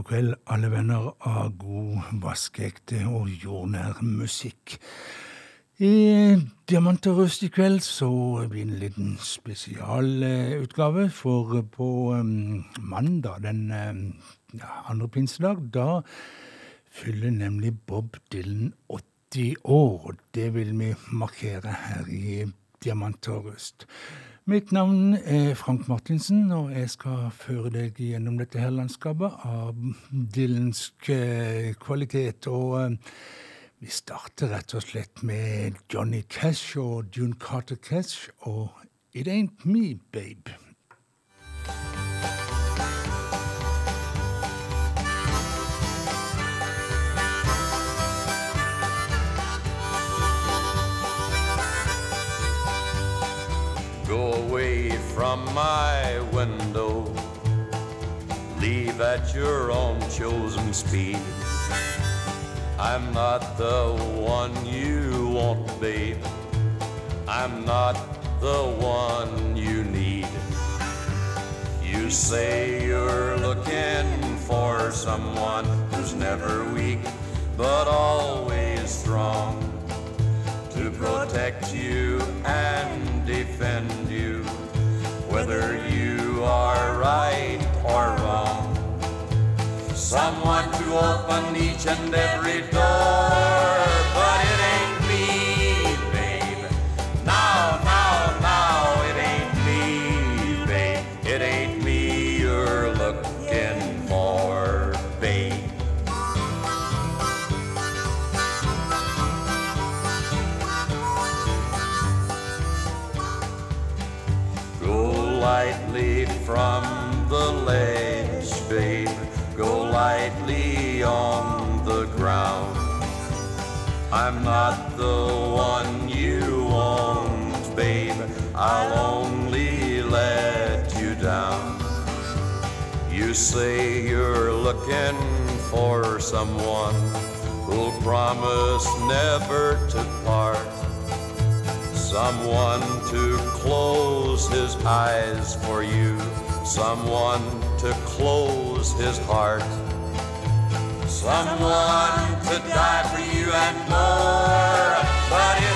god kveld, alle venner av god, vaskeekte og jordnær musikk. I Diamant og rust i kveld så blir det en liten spesialutgave, for på um, mandag den um, andre pinsedag, da fyller nemlig Bob Dylan 80 år. Det vil vi markere her i Diamant og rust. Mitt navn er Frank Martinsen, og jeg skal føre deg gjennom dette her landskapet av dylansk kvalitet. Og eh, vi starter rett og slett med Johnny Cash og June Carter Cash og It Ain't Me, Babe. Go away from my window. Leave at your own chosen speed. I'm not the one you want, babe. I'm not the one you need. You say you're looking for someone who's never weak, but always strong to protect you and defend you, whether you are right Someone to open each and every door, I'm not the one you want, babe. I'll only let you down. You say you're looking for someone who'll promise never to part. Someone to close his eyes for you. Someone to close his heart. Someone to die for you and more. But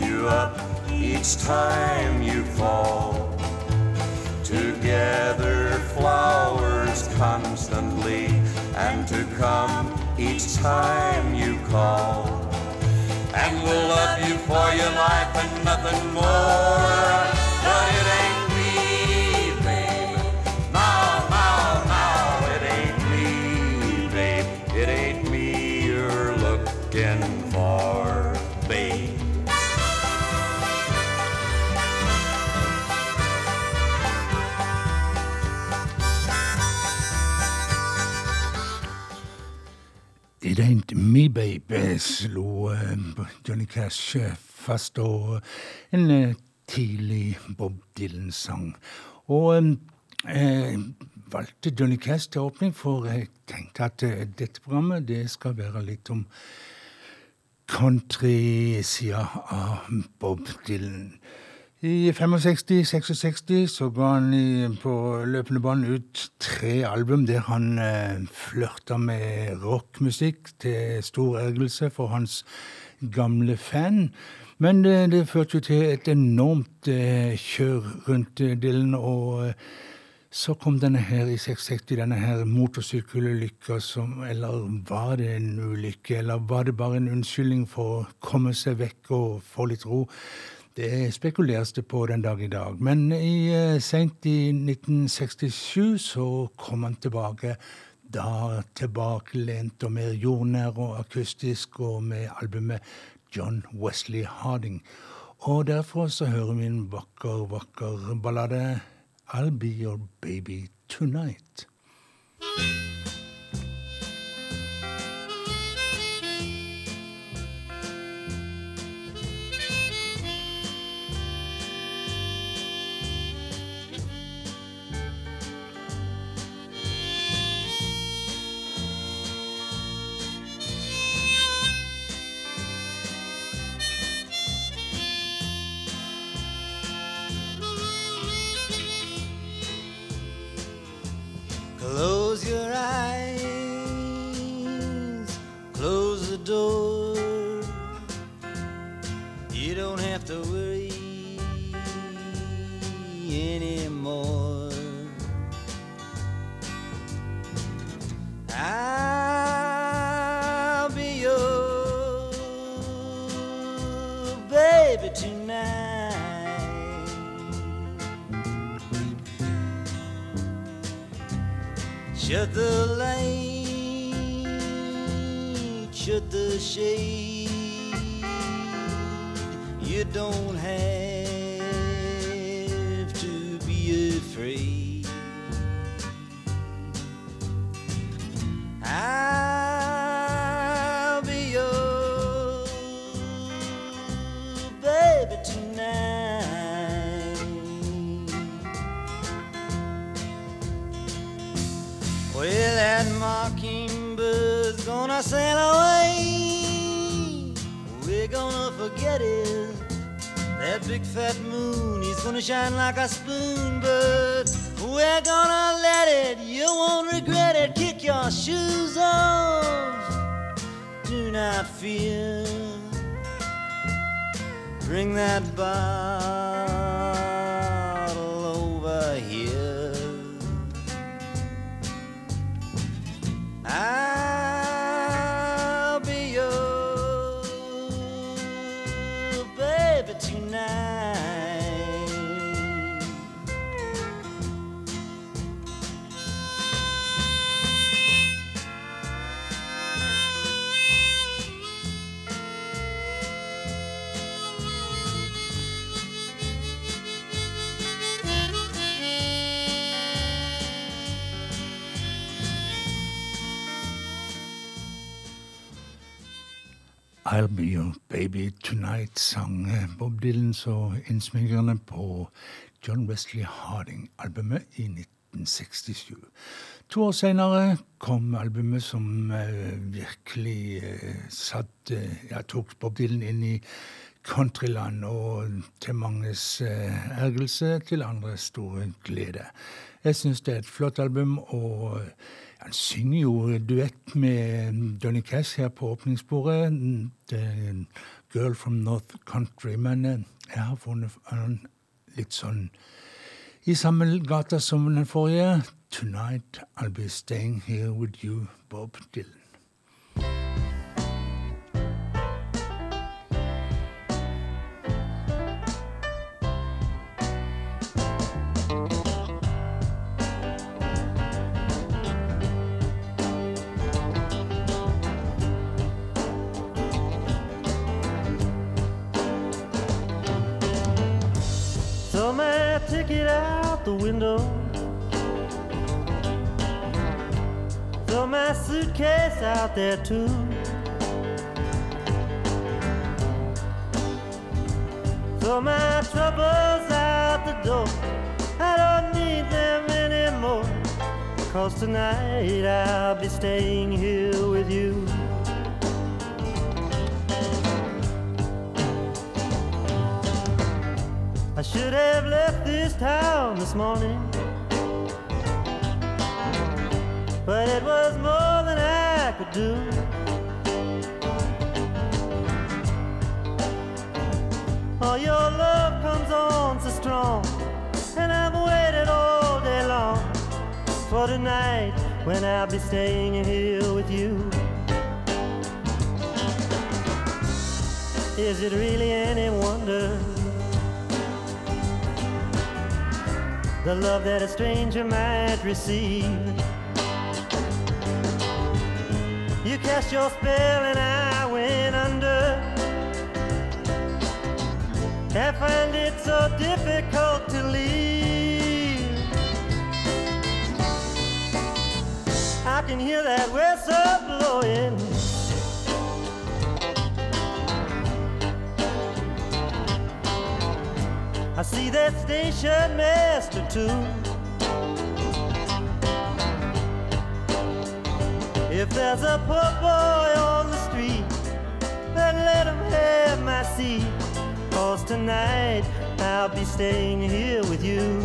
you up each time you fall. To gather flowers constantly and to come each time you call. And we'll love you for your life and nothing more. But it ain't slo eh, Johnny Cash eh, fast, og en eh, tidlig Bob Dylan-sang. Og eh, valgte Johnny Cash til åpning, for jeg tenkte at dette programmet det skal være litt om countrysida av Bob Dylan. I 65-66 så ga han på løpende bånd ut tre album der han eh, flørta med rockmusikk, til stor ergrelse for hans gamle fan. Men det, det førte jo til et enormt eh, kjør rundt eh, Dylan, og eh, så kom denne her i 66, denne her motorsykkelulykka som Eller var det en ulykke, eller var det bare en unnskyldning for å komme seg vekk og få litt ro? Det spekuleres det på den dag i dag. Men i, uh, sent i 1967 så kom han tilbake. Da tilbakelent og mer jordnær og akustisk, og med albumet John Wesley Harding. Og derfor så hører vi en vakker, vakker ballade. I'll be your baby tonight. I'll Be Your Baby Tonight sang Bob Dylan så innsmygrende på John Wesley Harding-albumet i 1967. To år senere kom albumet som uh, virkelig uh, satt ja, tok Bob Dylan inn i countryland, og til manges ergelse, til andres store glede. Jeg syns det er et flott album. og han synger jo duett med Johnny Cass her på åpningsbordet. The Girl from North Country. Men eh, jeg har funnet han litt sånn i samme gata som den forrige. Tonight I'll be staying here with you, Bob Dylan. The window. Throw my suitcase out there too. Throw my troubles out the door. I don't need them anymore. Cause tonight I'll be staying here with you. I should have left this town this morning. But it was more than I could do. Oh, your love comes on so strong, and I've waited all day long for tonight when I'll be staying here with you. Is it really any wonder? The love that a stranger might receive. You cast your spell and I went under. I find it so difficult to leave. I can hear that whistle blowing. I see that station master too. If there's a poor boy on the street, then let him have my seat. Cause tonight I'll be staying here with you.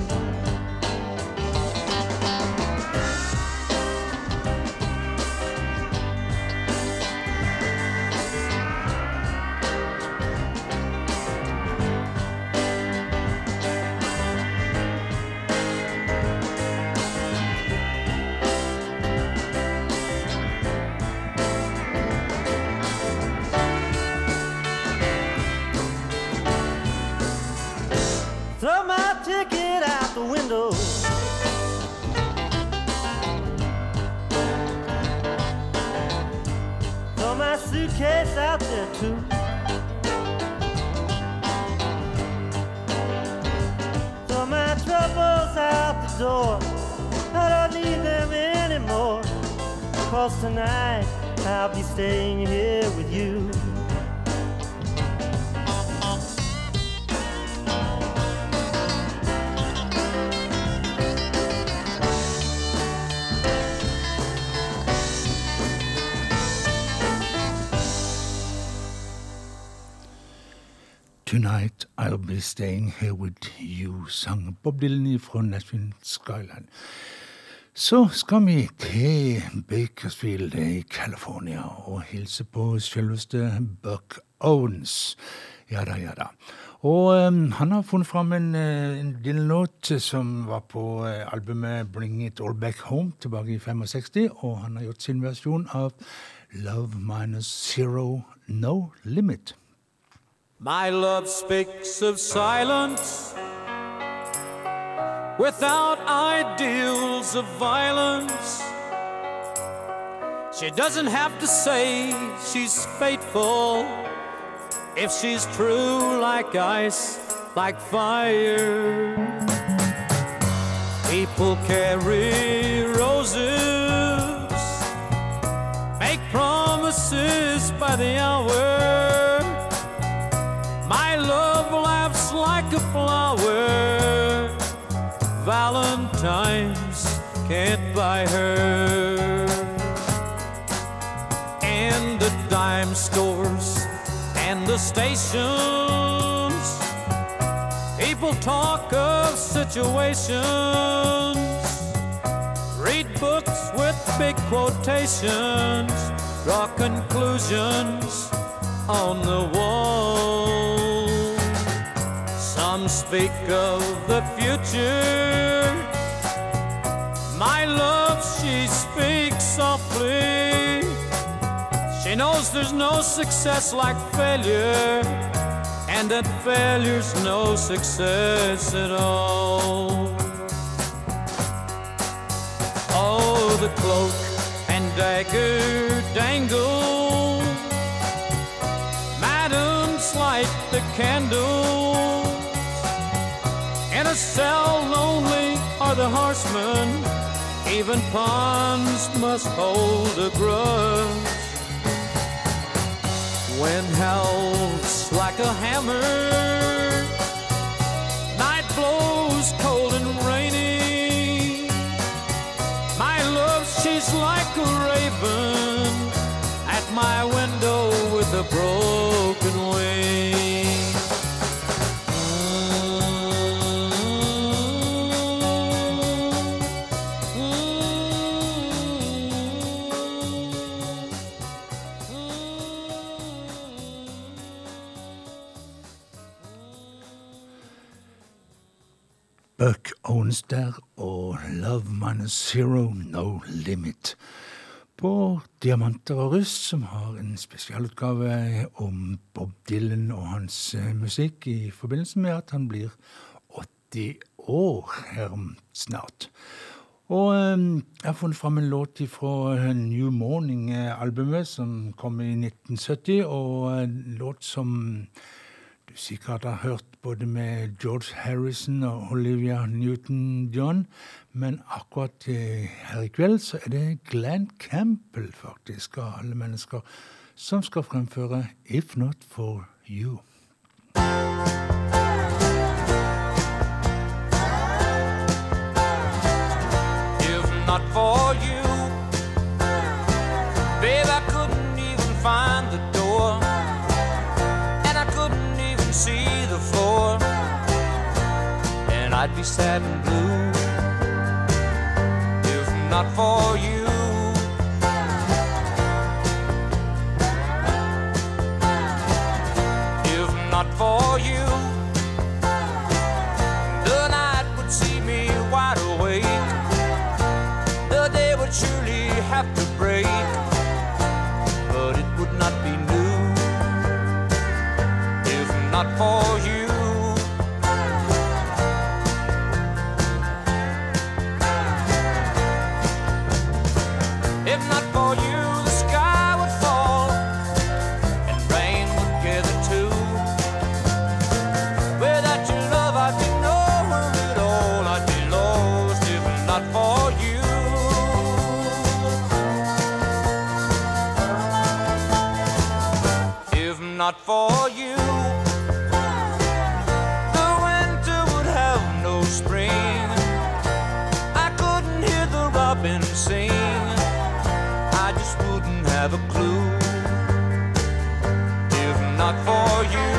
My out there too. Throw my troubles out the door. I don't need them anymore. Cause tonight I'll be staying here with you. Tonight I'll be staying here with you, sang Bob Dylan fra Nashville Skyline. Så skal vi til Bakersfield i California og hilse på selveste Buck Owens. Ja da, ja da. Og um, han har funnet fram en, uh, en Dylan-låt som var på eh, albumet Bring It All Back Home tilbake i 65, og han har gjort sin versjon av Love Minus Zero No Limit. My love speaks of silence without ideals of violence. She doesn't have to say she's faithful if she's true like ice, like fire. People carry roses, make promises by the hour. Like a flower. Valentine's can't buy her. And the dime stores and the stations. People talk of situations. Read books with big quotations. Draw conclusions on the wall. Some speak of the future. My love, she speaks softly. She knows there's no success like failure, and that failure's no success at all. Oh, the cloak and dagger dangle. Madams light the candles. A lonely are the horsemen. Even pawns must hold a grudge. Wind howls like a hammer. Night blows cold and rainy. My love, she's like a raven at my window with a broken Der og Love Minus Zero No Limit. På Diamanter og russ, som har en spesialutgave om Bob Dylan og hans eh, musikk i forbindelse med at han blir 80 år her snart. Og eh, jeg har funnet fram en låt fra New Morning-albumet som kom i 1970, og en låt som sikkert har hørt både med George Harrison og Olivia Newton-John, men akkurat her i kveld så er det Glenn Campbell, faktisk, av alle mennesker, som skal fremføre If Not For You. Sad and blue. If not for for you. The winter would have no spring. I couldn't hear the robin sing. I just wouldn't have a clue if not for you.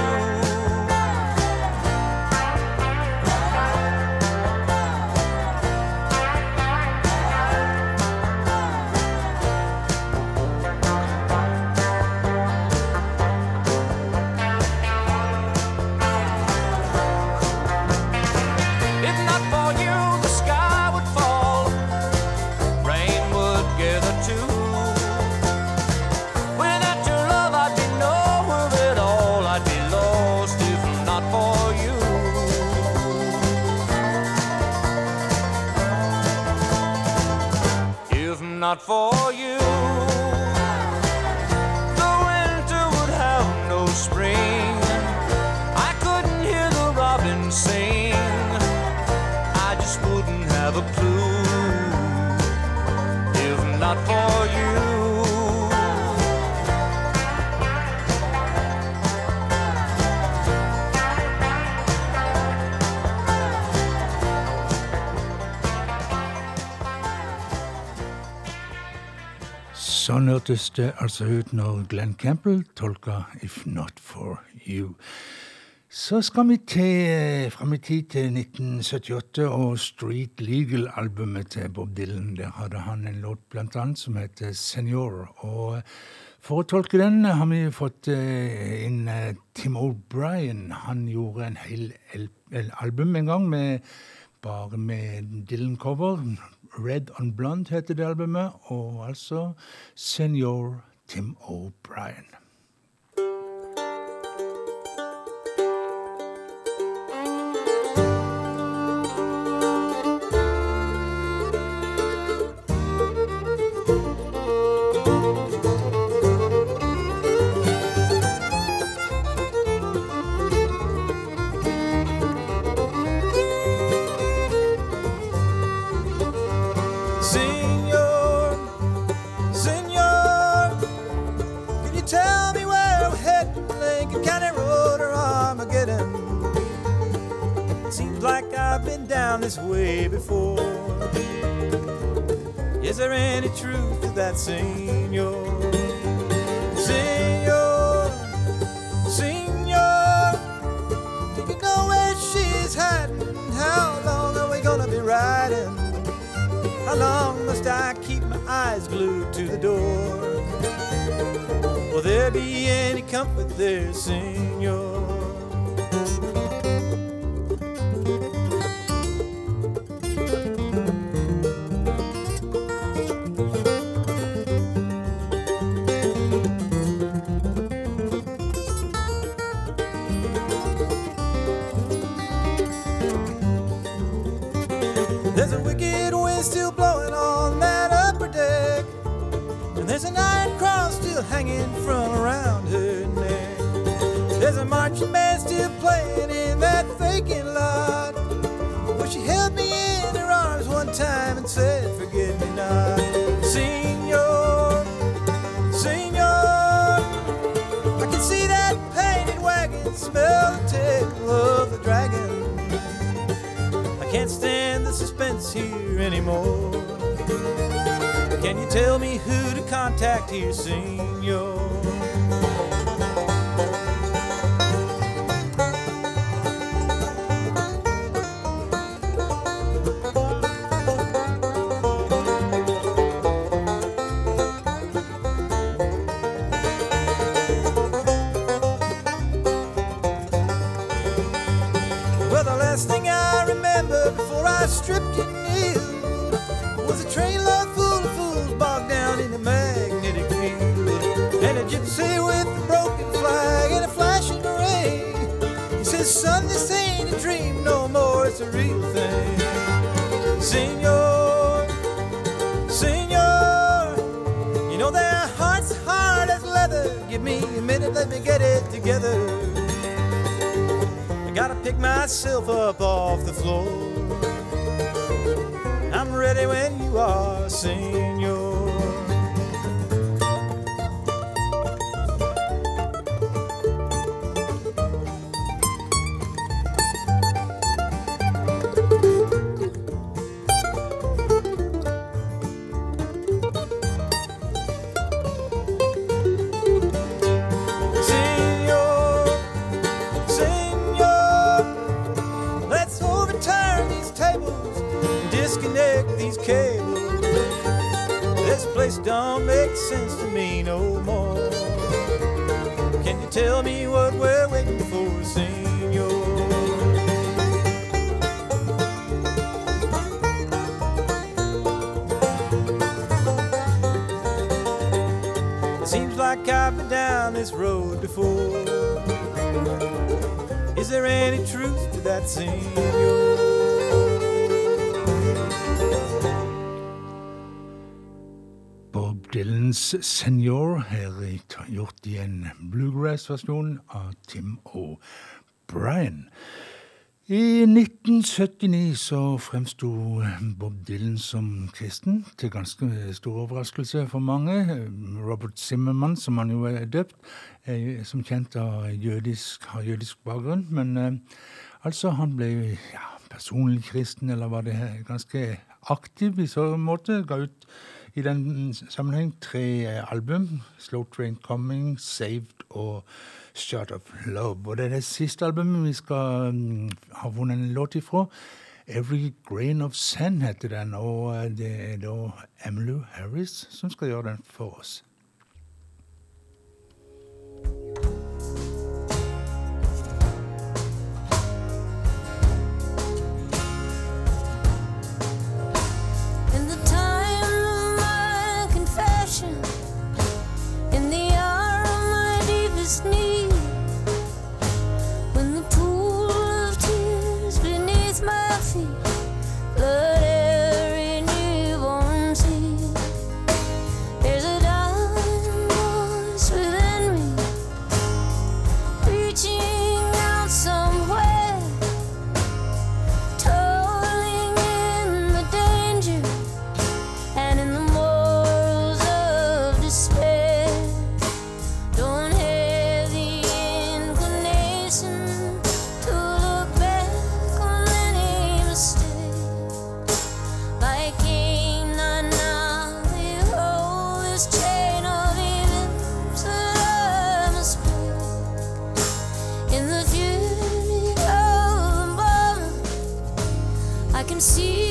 Hørtes det altså ut når Glenn Campbell tolka If Not For You. Så skal vi til fram i tid til 1978 og Street Legal-albumet til Bob Dylan. Der hadde han en låt blant annet som heter Senior. Og for å tolke den har vi fått inn Tim O'Brien. Han gjorde en hel album en gang med bare med Dylan-cover. Red on Blonde heter det albumet, og altså Senior Tim O'Brien. Senor? Senor, senor, do you know where she's hiding? How long are we gonna be riding? How long must I keep my eyes glued to the door? Will there be any comfort there, senor? Senor, senor, you know their hearts hard as leather. Give me a minute, let me get it together. I gotta pick myself up off the floor. I'm ready when you are, senor. sozinho. Bob Dylans 'Senior' her gjort i en bluegrass-versjon av Tim O'Brien. I 1979 så fremsto Bob Dylan som kristen, til ganske stor overraskelse for mange. Robert Zimmermann, som han jo er døpt, er som kjent av jødisk, har jødisk bakgrunn. men... Eh, Altså, han ble ja, personlig kristen, eller var det ganske aktiv i så måte. Ga ut i den sammenheng tre album. 'Slow Train Coming', 'Saved' og 'Shot of Love'. Og det er det siste albumet vi skal mm, ha vunnet en låt ifra. 'Every Grain of Sand' heter den, og eh, det er da Emily Harris som skal gjøre den for oss. 心。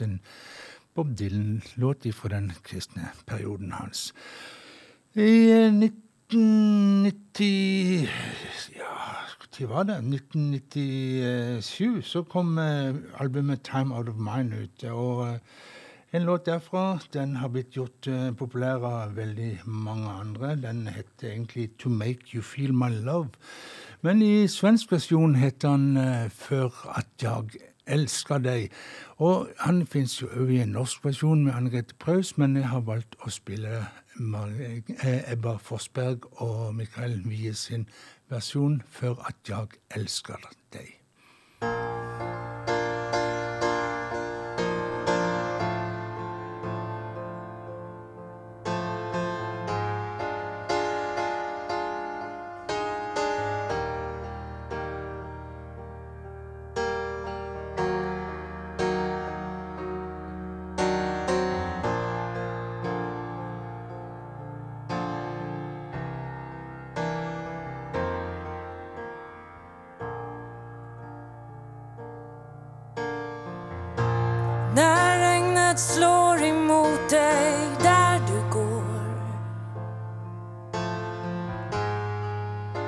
Emily en Bob Dylan-låt fra den kristne perioden hans. I eh, 1990 Ja, når var det? 1997 så kom eh, albumet Time Out of Mind ut. og eh, en låt derfra den har blitt gjort eh, populær av veldig mange andre. Den heter egentlig To Make You Feel My Love. Men i svensk versjon heter eh, Før at jeg elsker deg. Og han fins jo òg i en norsk versjon med Anne-Grete Preus, men jeg har valgt å spille eh, Ebba Forsberg og Mikael Wie sin versjon Før at jeg elsker deg. Regnet slår emot dig där du går.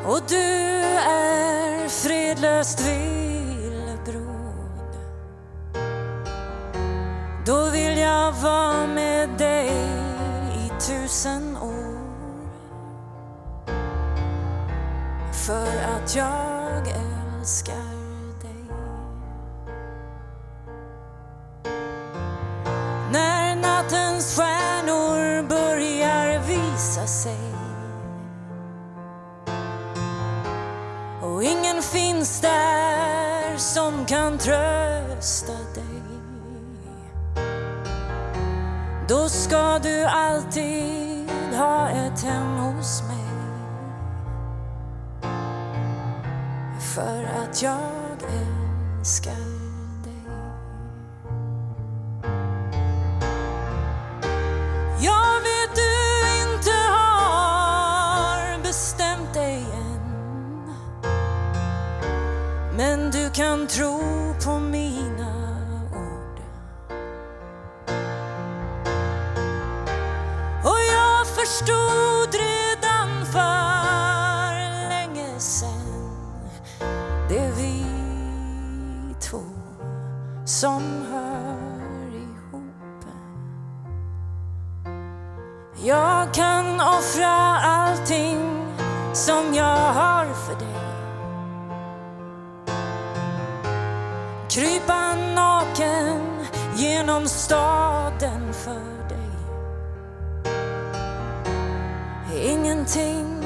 Och du är fredlöst villebråd då vill jag vara med dig i tusen år. För att jag jag kan offra allting som jag har för dig. Krypa naken genom staden för dig. Ingenting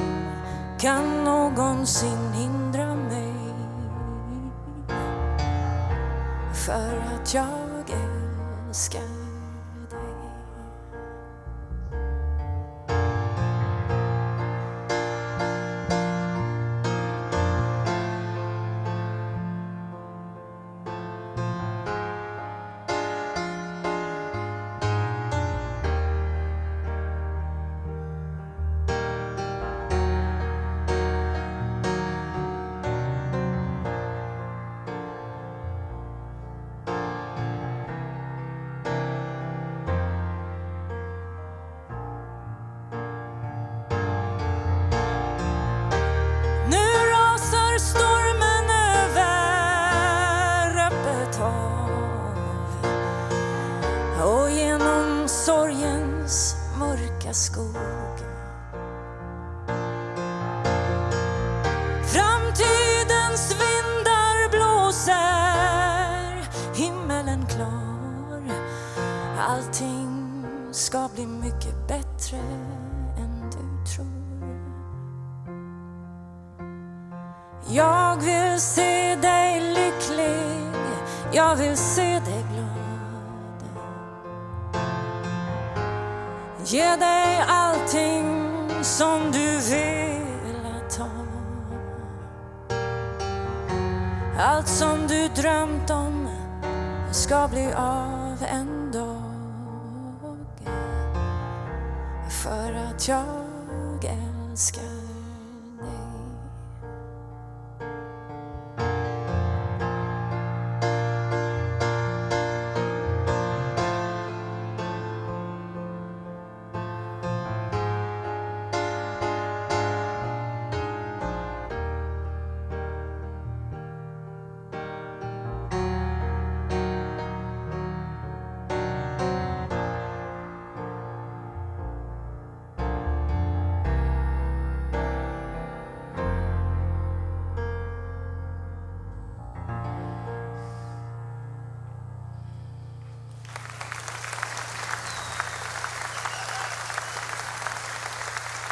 kan någonsin hindra mig För att jag älskar som du drømte om skal bli av en dag. För att jag älskar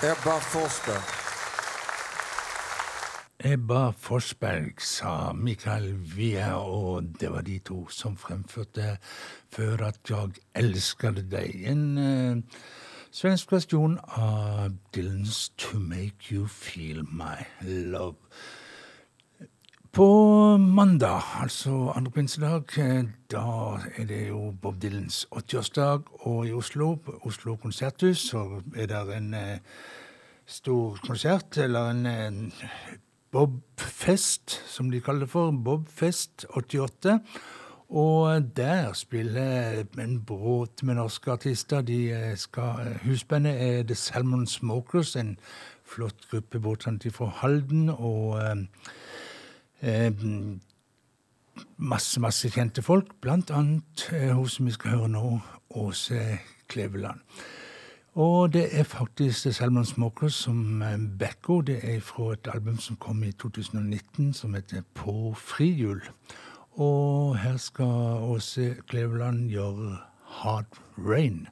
Ebba Forsberg. Ebba Forsberg, sa Mikael Wiehe, og det var de to som fremførte 'Før at jeg elsker deg'. En eh, svensk versjon av Dylans 'To Make You Feel My Love'. På mandag, altså andre pinsedag, eh, da er det jo Bob Dylans 80-årsdag, og i Oslo, på Oslo konserthus, så er det en eh, stor konsert, eller en, en Bobfest, som de kaller det for. Bobfest 88. Og der spiller en bråt med norske artister. De eh, skal, husbandet er The Salmon Smokers, en flott gruppe bortsett fra Halden. og... Eh, Eh, masse, masse kjente folk, blant annet eh, hun som vi skal høre nå, Åse Kleveland. Og det er faktisk Salmon Smokers som eh, backer. Det er fra et album som kom i 2019, som heter På frihjul. Og her skal Åse Kleveland gjøre Hard Rain.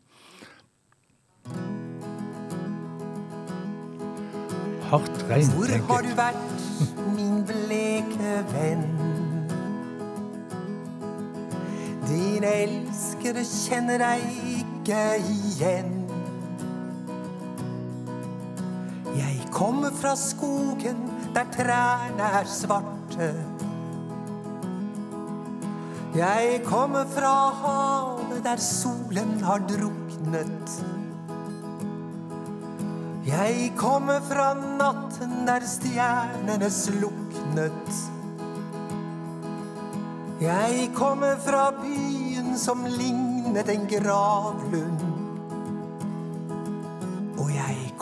Hardt regn, Hvor har du vært, min bleke venn? Din elskede kjenner deg ikke igjen. Jeg kommer fra skogen der trærne er svarte. Jeg kommer fra havet der solen har druknet. Jeg kommer fra natten der stjernene sluknet. Jeg kommer fra byen som lignet en gravlund.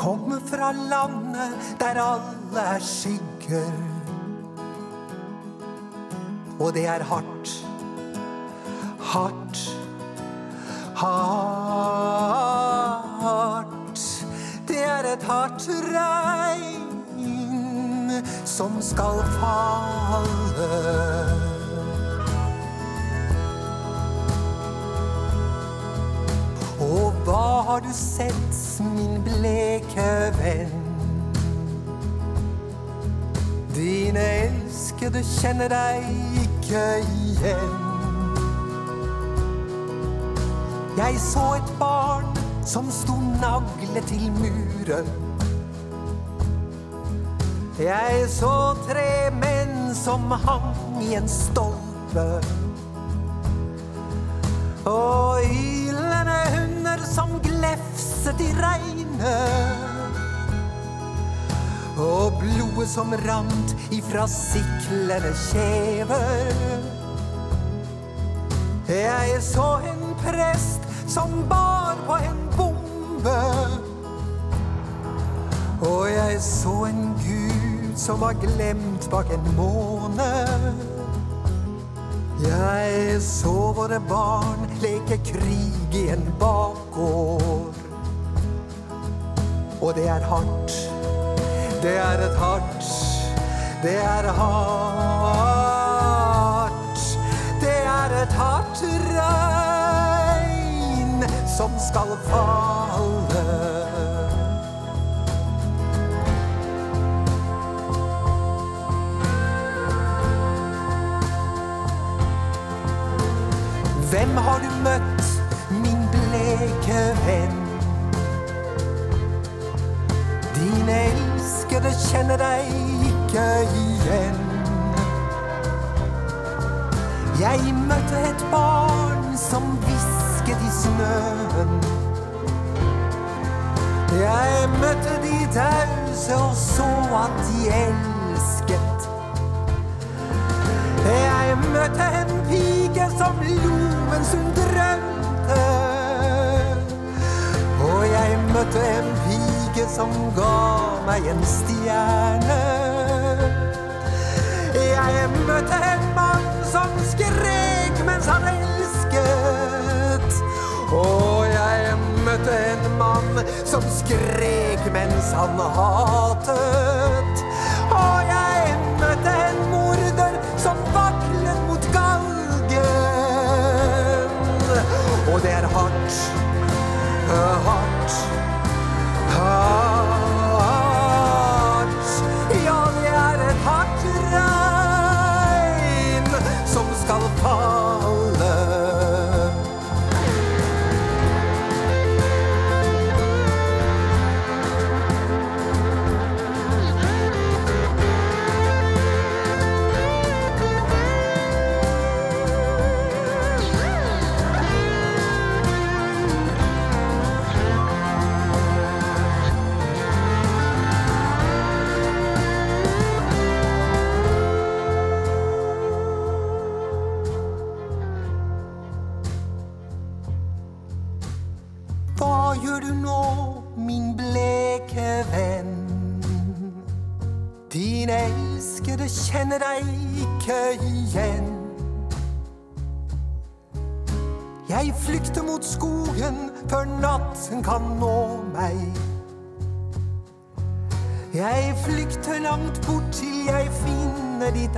Kommer fra landet der alle er skygger. Og det er hardt, hardt, hardt. Det er et hardt regn som skal falle. Og hva har du sett, min bleke venn? Dine elskede kjenner deg ikke igjen. Jeg så et barn som sto naglet til muren. Jeg så tre menn som hang i en stolpe. Og glefset i regnet. Og blodet som rant ifra siklende kjever. Jeg så en prest som bar på en bombe. Og jeg så en gud som var glemt bak en måne. Jeg så våre barn leke krig i en bakgård. Og det er hardt, det er et hardt, det er hardt. Det er et hardt regn som skal falle. Hvem har du møtt, min bleke venn? Din elskede kjenner deg ikke igjen. Jeg møtte et barn som hvisket i snøen. Jeg møtte de tause og så at de elsket. Jeg møtte en pike som lo mens hun drømte. Og jeg møtte en pike som ga meg en stjerne. Jeg møtte en mann som skrek mens han elsket. Og jeg møtte en mann som skrek mens han hatet.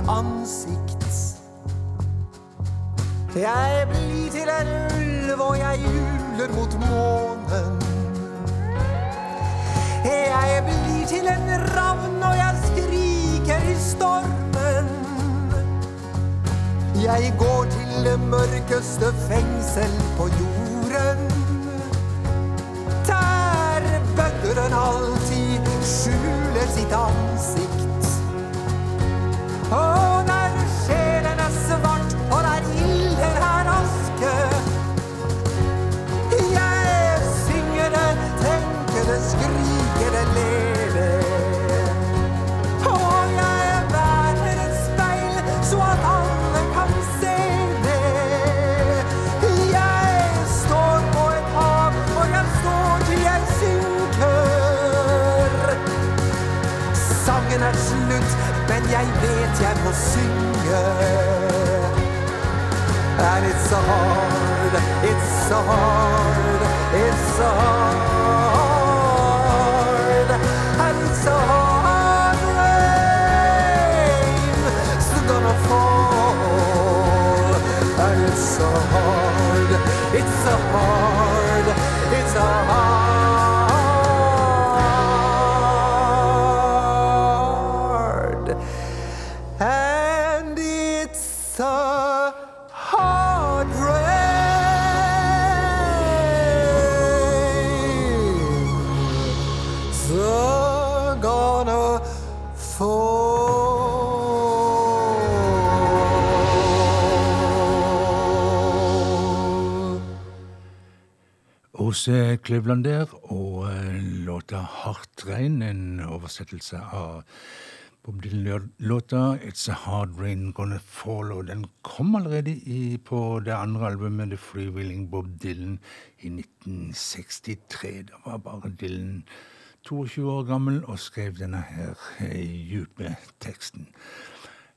Ansikt. Jeg blir til en ulv, og jeg juler mot månen. Jeg blir til en ravn, og jeg skriker i stormen. Jeg går til det mørkeste fengsel på jorden. Der bødderen alltid skjuler sitt ansikt. Oh. Synge. And it's so hard, it's so hard, it's so hard, Åse Kløvland der, og eh, låta 'Hardt regn', en oversettelse av Bob Dylan-låta 'It's a Hard Rain Gonna Fall'. Og den kom allerede i, på det andre albumet, 'The Freewheeling Bob Dylan', i 1963. Da var bare Dylan 22 år gammel og skrev denne her eh, dype teksten.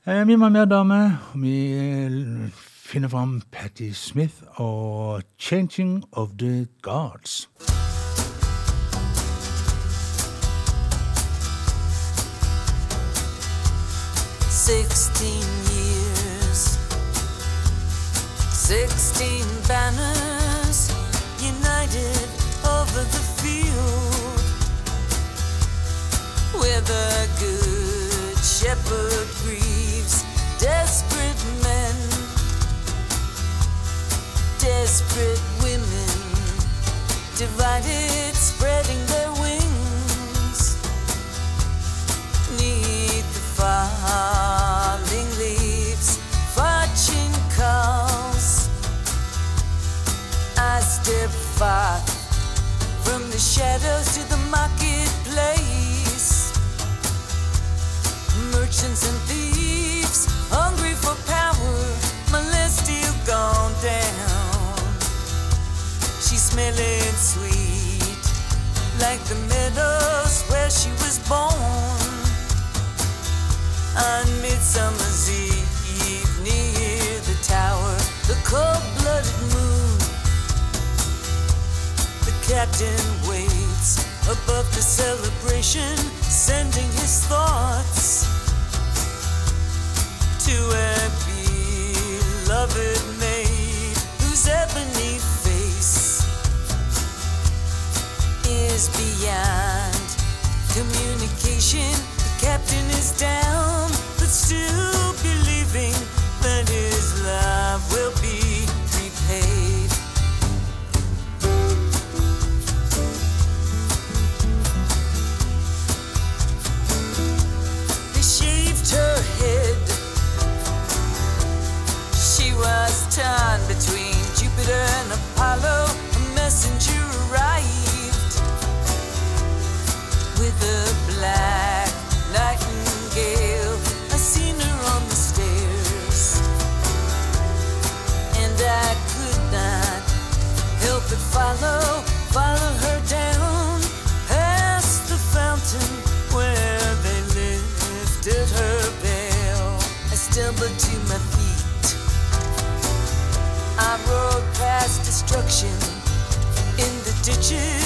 Eh, Vi ha mer damer. Vi finner fram Patti Smith og 'Changing of the Guards'. Sixteen years, sixteen banners united over the field, where the good divided, spreading their wings neath the falling leaves, watching calls. I step far from the shadows to the marketplace. Merchants and thieves, hungry for power, my list still gone down. She's smelling like the meadows where she was born on Midsummer's Eve near the tower, the cold-blooded moon. The captain waits above the celebration, sending his thoughts to a beloved maid whose ebony is beyond communication. The captain is down, but still believing that his love will be destruction in the ditches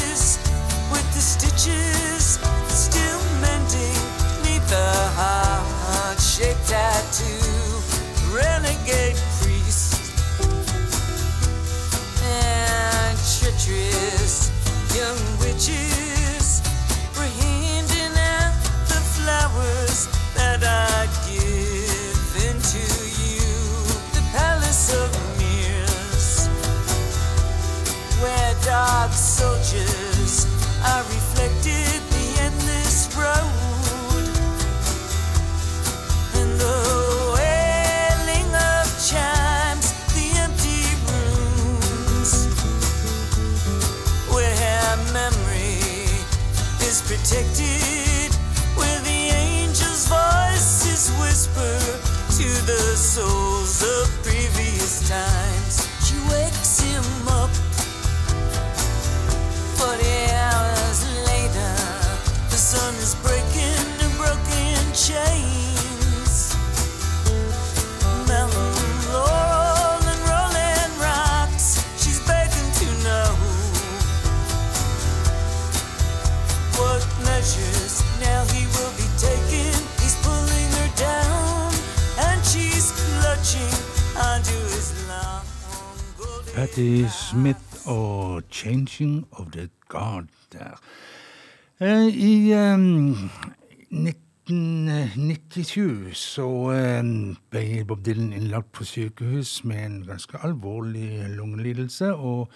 Patti Smith og 'Changing of the God' der. Eh, I um, 1997 så um, ble Bob Dylan innlagt på sykehus med en ganske alvorlig lungelidelse, og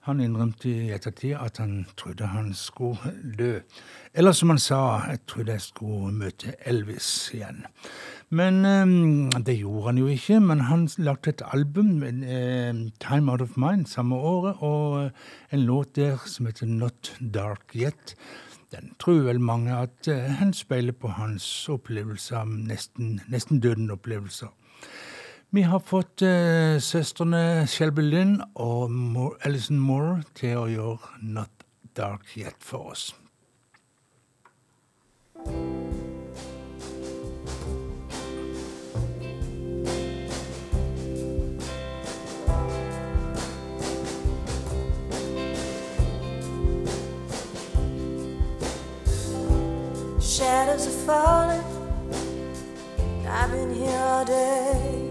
han innrømte i ettertid at han trodde han skulle dø. Eller som han sa, jeg trodde jeg skulle møte Elvis igjen. Men um, det gjorde han jo ikke. Men han lagde et album, uh, 'Time Out of Mind', samme året, og eh, en låt der som heter 'Not Dark Yet'. Den tror vel mange at eh, han speiler på hans opplevelser, nesten, nesten døden-opplevelser. Vi har fått uh, søstrene Shelby Lynn og Moore, Alison Moore til å gjøre 'Not Dark Yet' for oss. Shadows are falling. I've been here all day.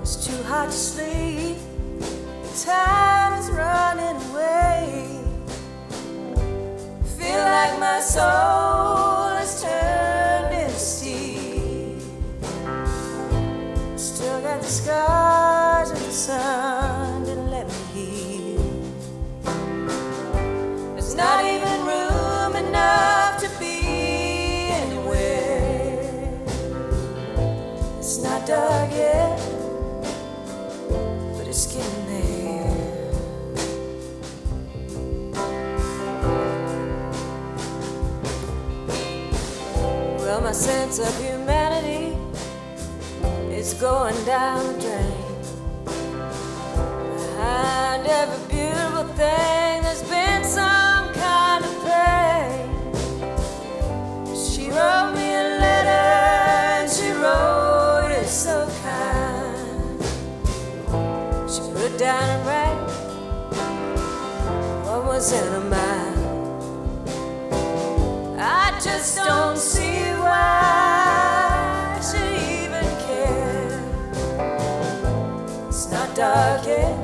It's too hard to sleep. Time is running away. Feel like my soul has turned into steel. Still got the scars of the sun to let me heal. There's not even room enough dark yet, but it's getting there. Well, my sense of humanity is going down the drain. Behind every in her mind. I just don't see why she even cared. It's not dark yet,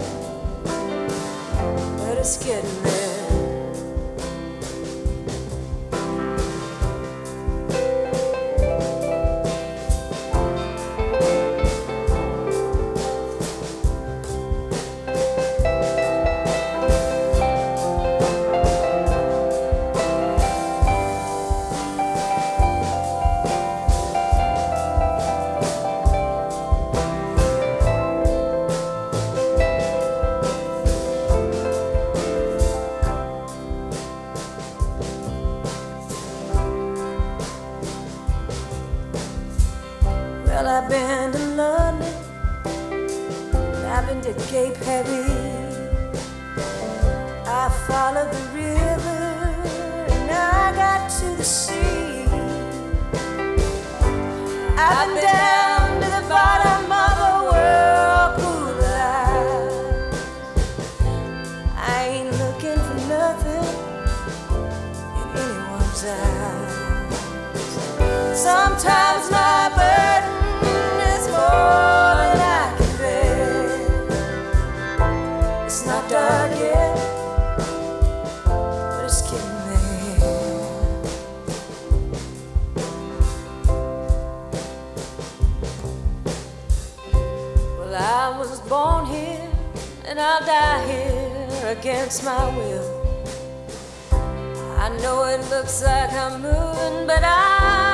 but it's getting Sometimes my burden is more than I can bear. It's not dark yet, but it's getting there. Well, I was born here, and I'll die here against my will. I know it looks like I'm moving, but I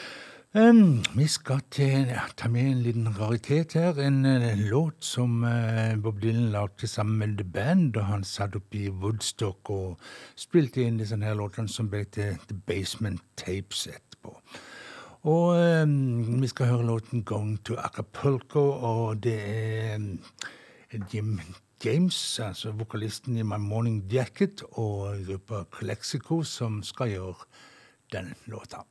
Um, vi skal til, ta med en liten raritet her. En eh, låt som uh, Bob Dylan lagde sammen med The Band da han satt opp i Woodstock og spilte inn disse her låtene som ble til The Basement Tapes etterpå. Og um, vi skal høre låten 'Going to Acapulco', og det er um, Jim James, altså vokalisten i My Morning Jacket, og gruppa Colexico som skal gjøre den låta.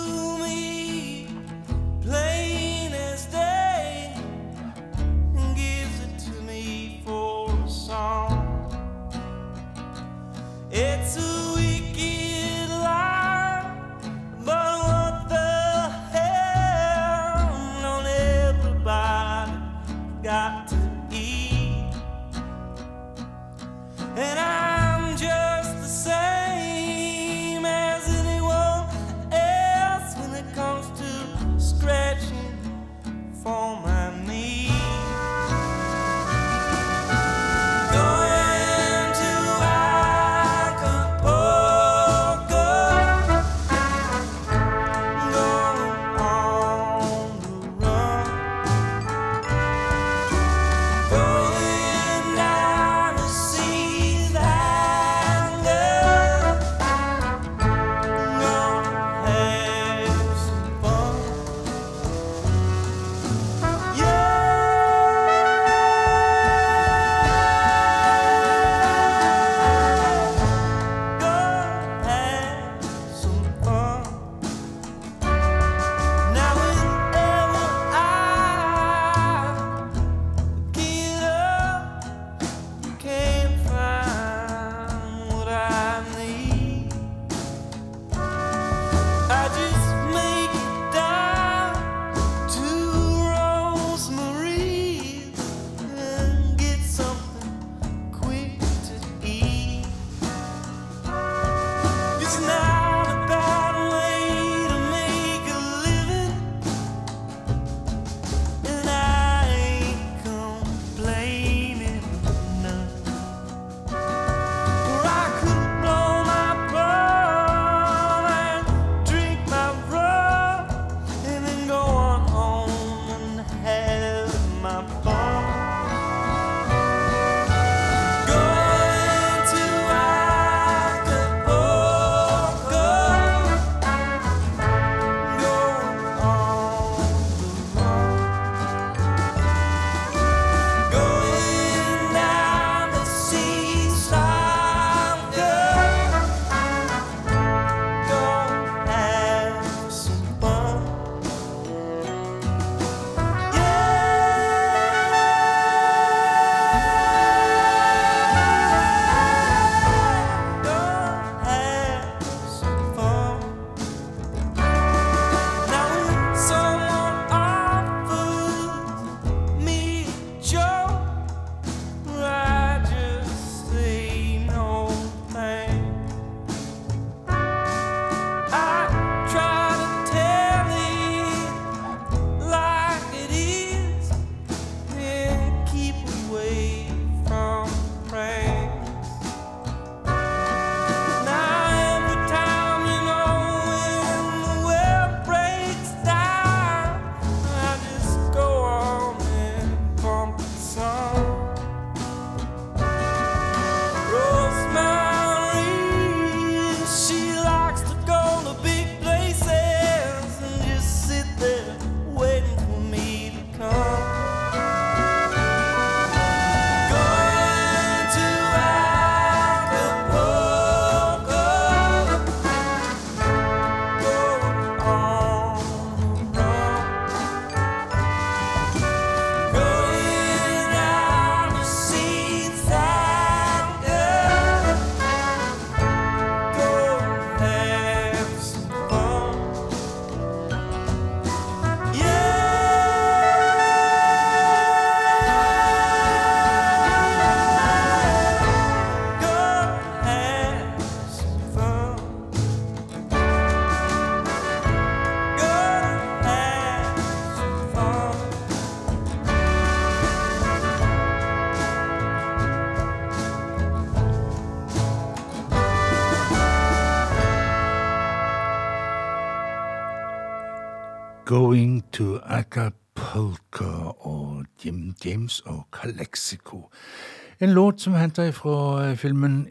En låt som henter fra filmen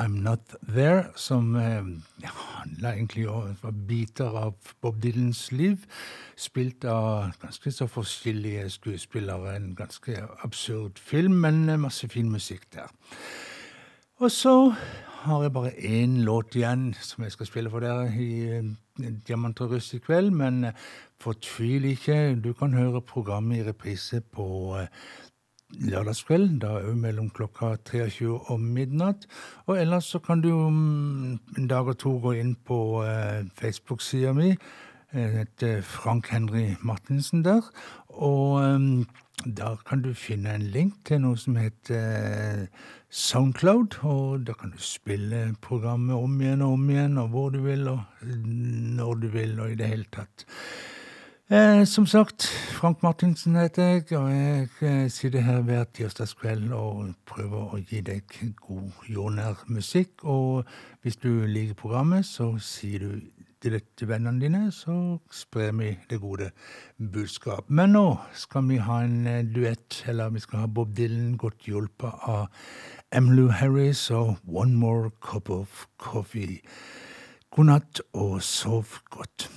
I'm Not There, som ja, handler egentlig om biter av Bob Dylans liv, spilt av ganske så forskjellige skuespillere. En ganske absurd film, men masse fin musikk der. Og så har jeg bare én låt igjen som jeg skal spille for dere i Diamant og russ i kveld, men fortvil ikke. Du kan høre programmet i reprise på lørdagskveld, da òg mellom klokka 23 og midnatt. Og ellers så kan du om en dag og to gå inn på eh, Facebook-sida mi. heter Frank Henry Martinsen der. Og um, der kan du finne en link til noe som heter Soundcloud. Og da kan du spille programmet om igjen og om igjen, og hvor du vil, og når du vil, og i det hele tatt. Eh, som sagt, Frank Martinsen heter jeg, og jeg eh, sitter her hver tirsdagskveld og prøver å gi deg god jordnær musikk. Og hvis du liker programmet, så sier du det til vennene dine, så sprer vi det gode budskap. Men nå skal vi ha en eh, duett, eller vi skal ha Bob Dylan godt hjulpet av Emlu Harris og One More Cup of Coffee. God natt og sov godt.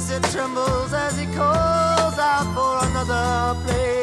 Voice it trembles as he calls out for another plate